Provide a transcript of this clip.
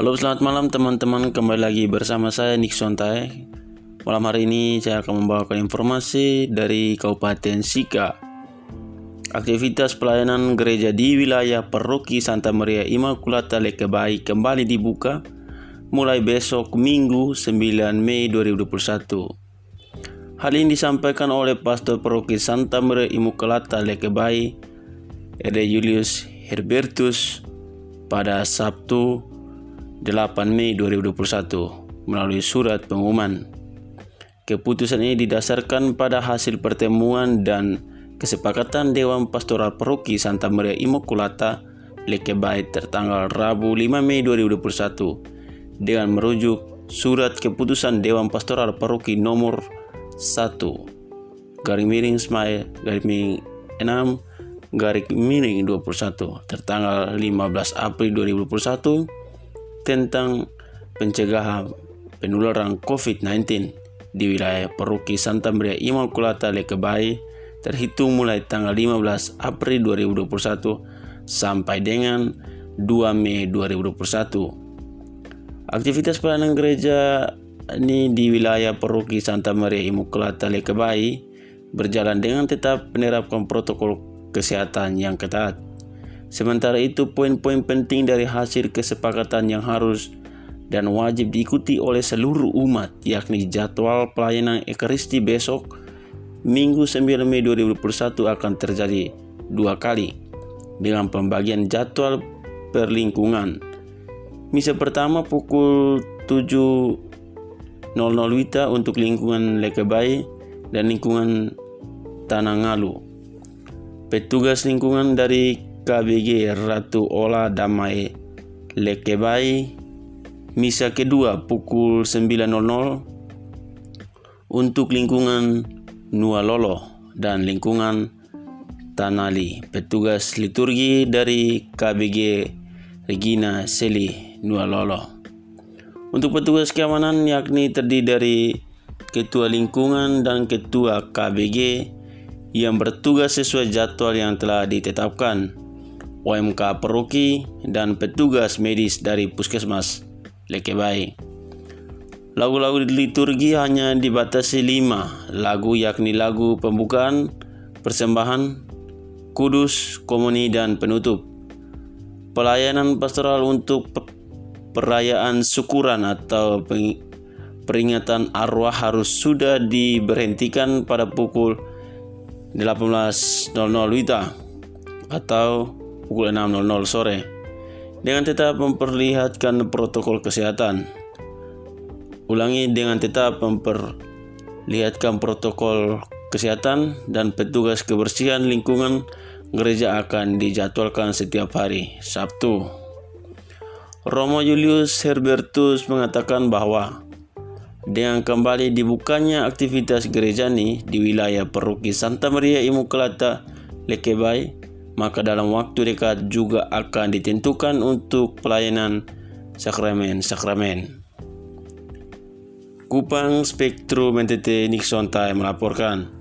Halo selamat malam teman-teman. Kembali lagi bersama saya Nixon Tae Malam hari ini saya akan membawakan informasi dari Kabupaten Sika. Aktivitas pelayanan gereja di wilayah Paroki Santa Maria Immaculata Lekebai kembali dibuka mulai besok Minggu 9 Mei 2021 Hal ini disampaikan oleh Pastor Paroki Santa Maria Immaculata Lekebai Ede Julius Herbertus pada Sabtu 8 Mei 2021 melalui surat pengumuman. Keputusan ini didasarkan pada hasil pertemuan dan kesepakatan Dewan Pastoral Paroki Santa Maria Immaculata Lekebait tertanggal Rabu 5 Mei 2021 dengan merujuk surat keputusan Dewan Pastoral Paroki nomor 1 garing miring Smile garing miring 6 garing miring 21 tertanggal 15 April 2021 tentang pencegahan penularan COVID-19 di wilayah Paroki Santa Maria Immaculata Lekebai terhitung mulai tanggal 15 April 2021 sampai dengan 2 Mei 2021. Aktivitas pelayanan gereja ini di wilayah Paroki Santa Maria Immaculata Lekebai berjalan dengan tetap menerapkan protokol kesehatan yang ketat Sementara itu, poin-poin penting dari hasil kesepakatan yang harus dan wajib diikuti oleh seluruh umat, yakni jadwal pelayanan Ekaristi besok, Minggu 9 Mei 2021 akan terjadi dua kali dengan pembagian jadwal perlingkungan. Misa pertama pukul 7.00 Wita untuk lingkungan Lekebai dan lingkungan Tanah Ngalu. Petugas lingkungan dari KBG Ratu Ola Damai Lekebai Misa kedua pukul 9.00 untuk lingkungan Nualolo dan lingkungan Tanali. Petugas liturgi dari KBG Regina Seli Nualolo. Untuk petugas keamanan yakni terdiri dari ketua lingkungan dan ketua KBG yang bertugas sesuai jadwal yang telah ditetapkan. OMK Peruki, dan petugas medis dari Puskesmas Lekebai. Lagu-lagu liturgi hanya dibatasi lima lagu yakni lagu pembukaan, persembahan, kudus, komuni, dan penutup. Pelayanan pastoral untuk perayaan syukuran atau peringatan arwah harus sudah diberhentikan pada pukul 18.00 Wita atau pukul 6.00 sore dengan tetap memperlihatkan protokol kesehatan. Ulangi dengan tetap memperlihatkan protokol kesehatan dan petugas kebersihan lingkungan gereja akan dijadwalkan setiap hari Sabtu. Romo Julius Herbertus mengatakan bahwa dengan kembali dibukanya aktivitas gereja ini di wilayah Paroki Santa Maria Immaculata Lekebai, maka dalam waktu dekat juga akan ditentukan untuk pelayanan sakramen-sakramen. Kupang Spektrum NTT Nixon Time melaporkan.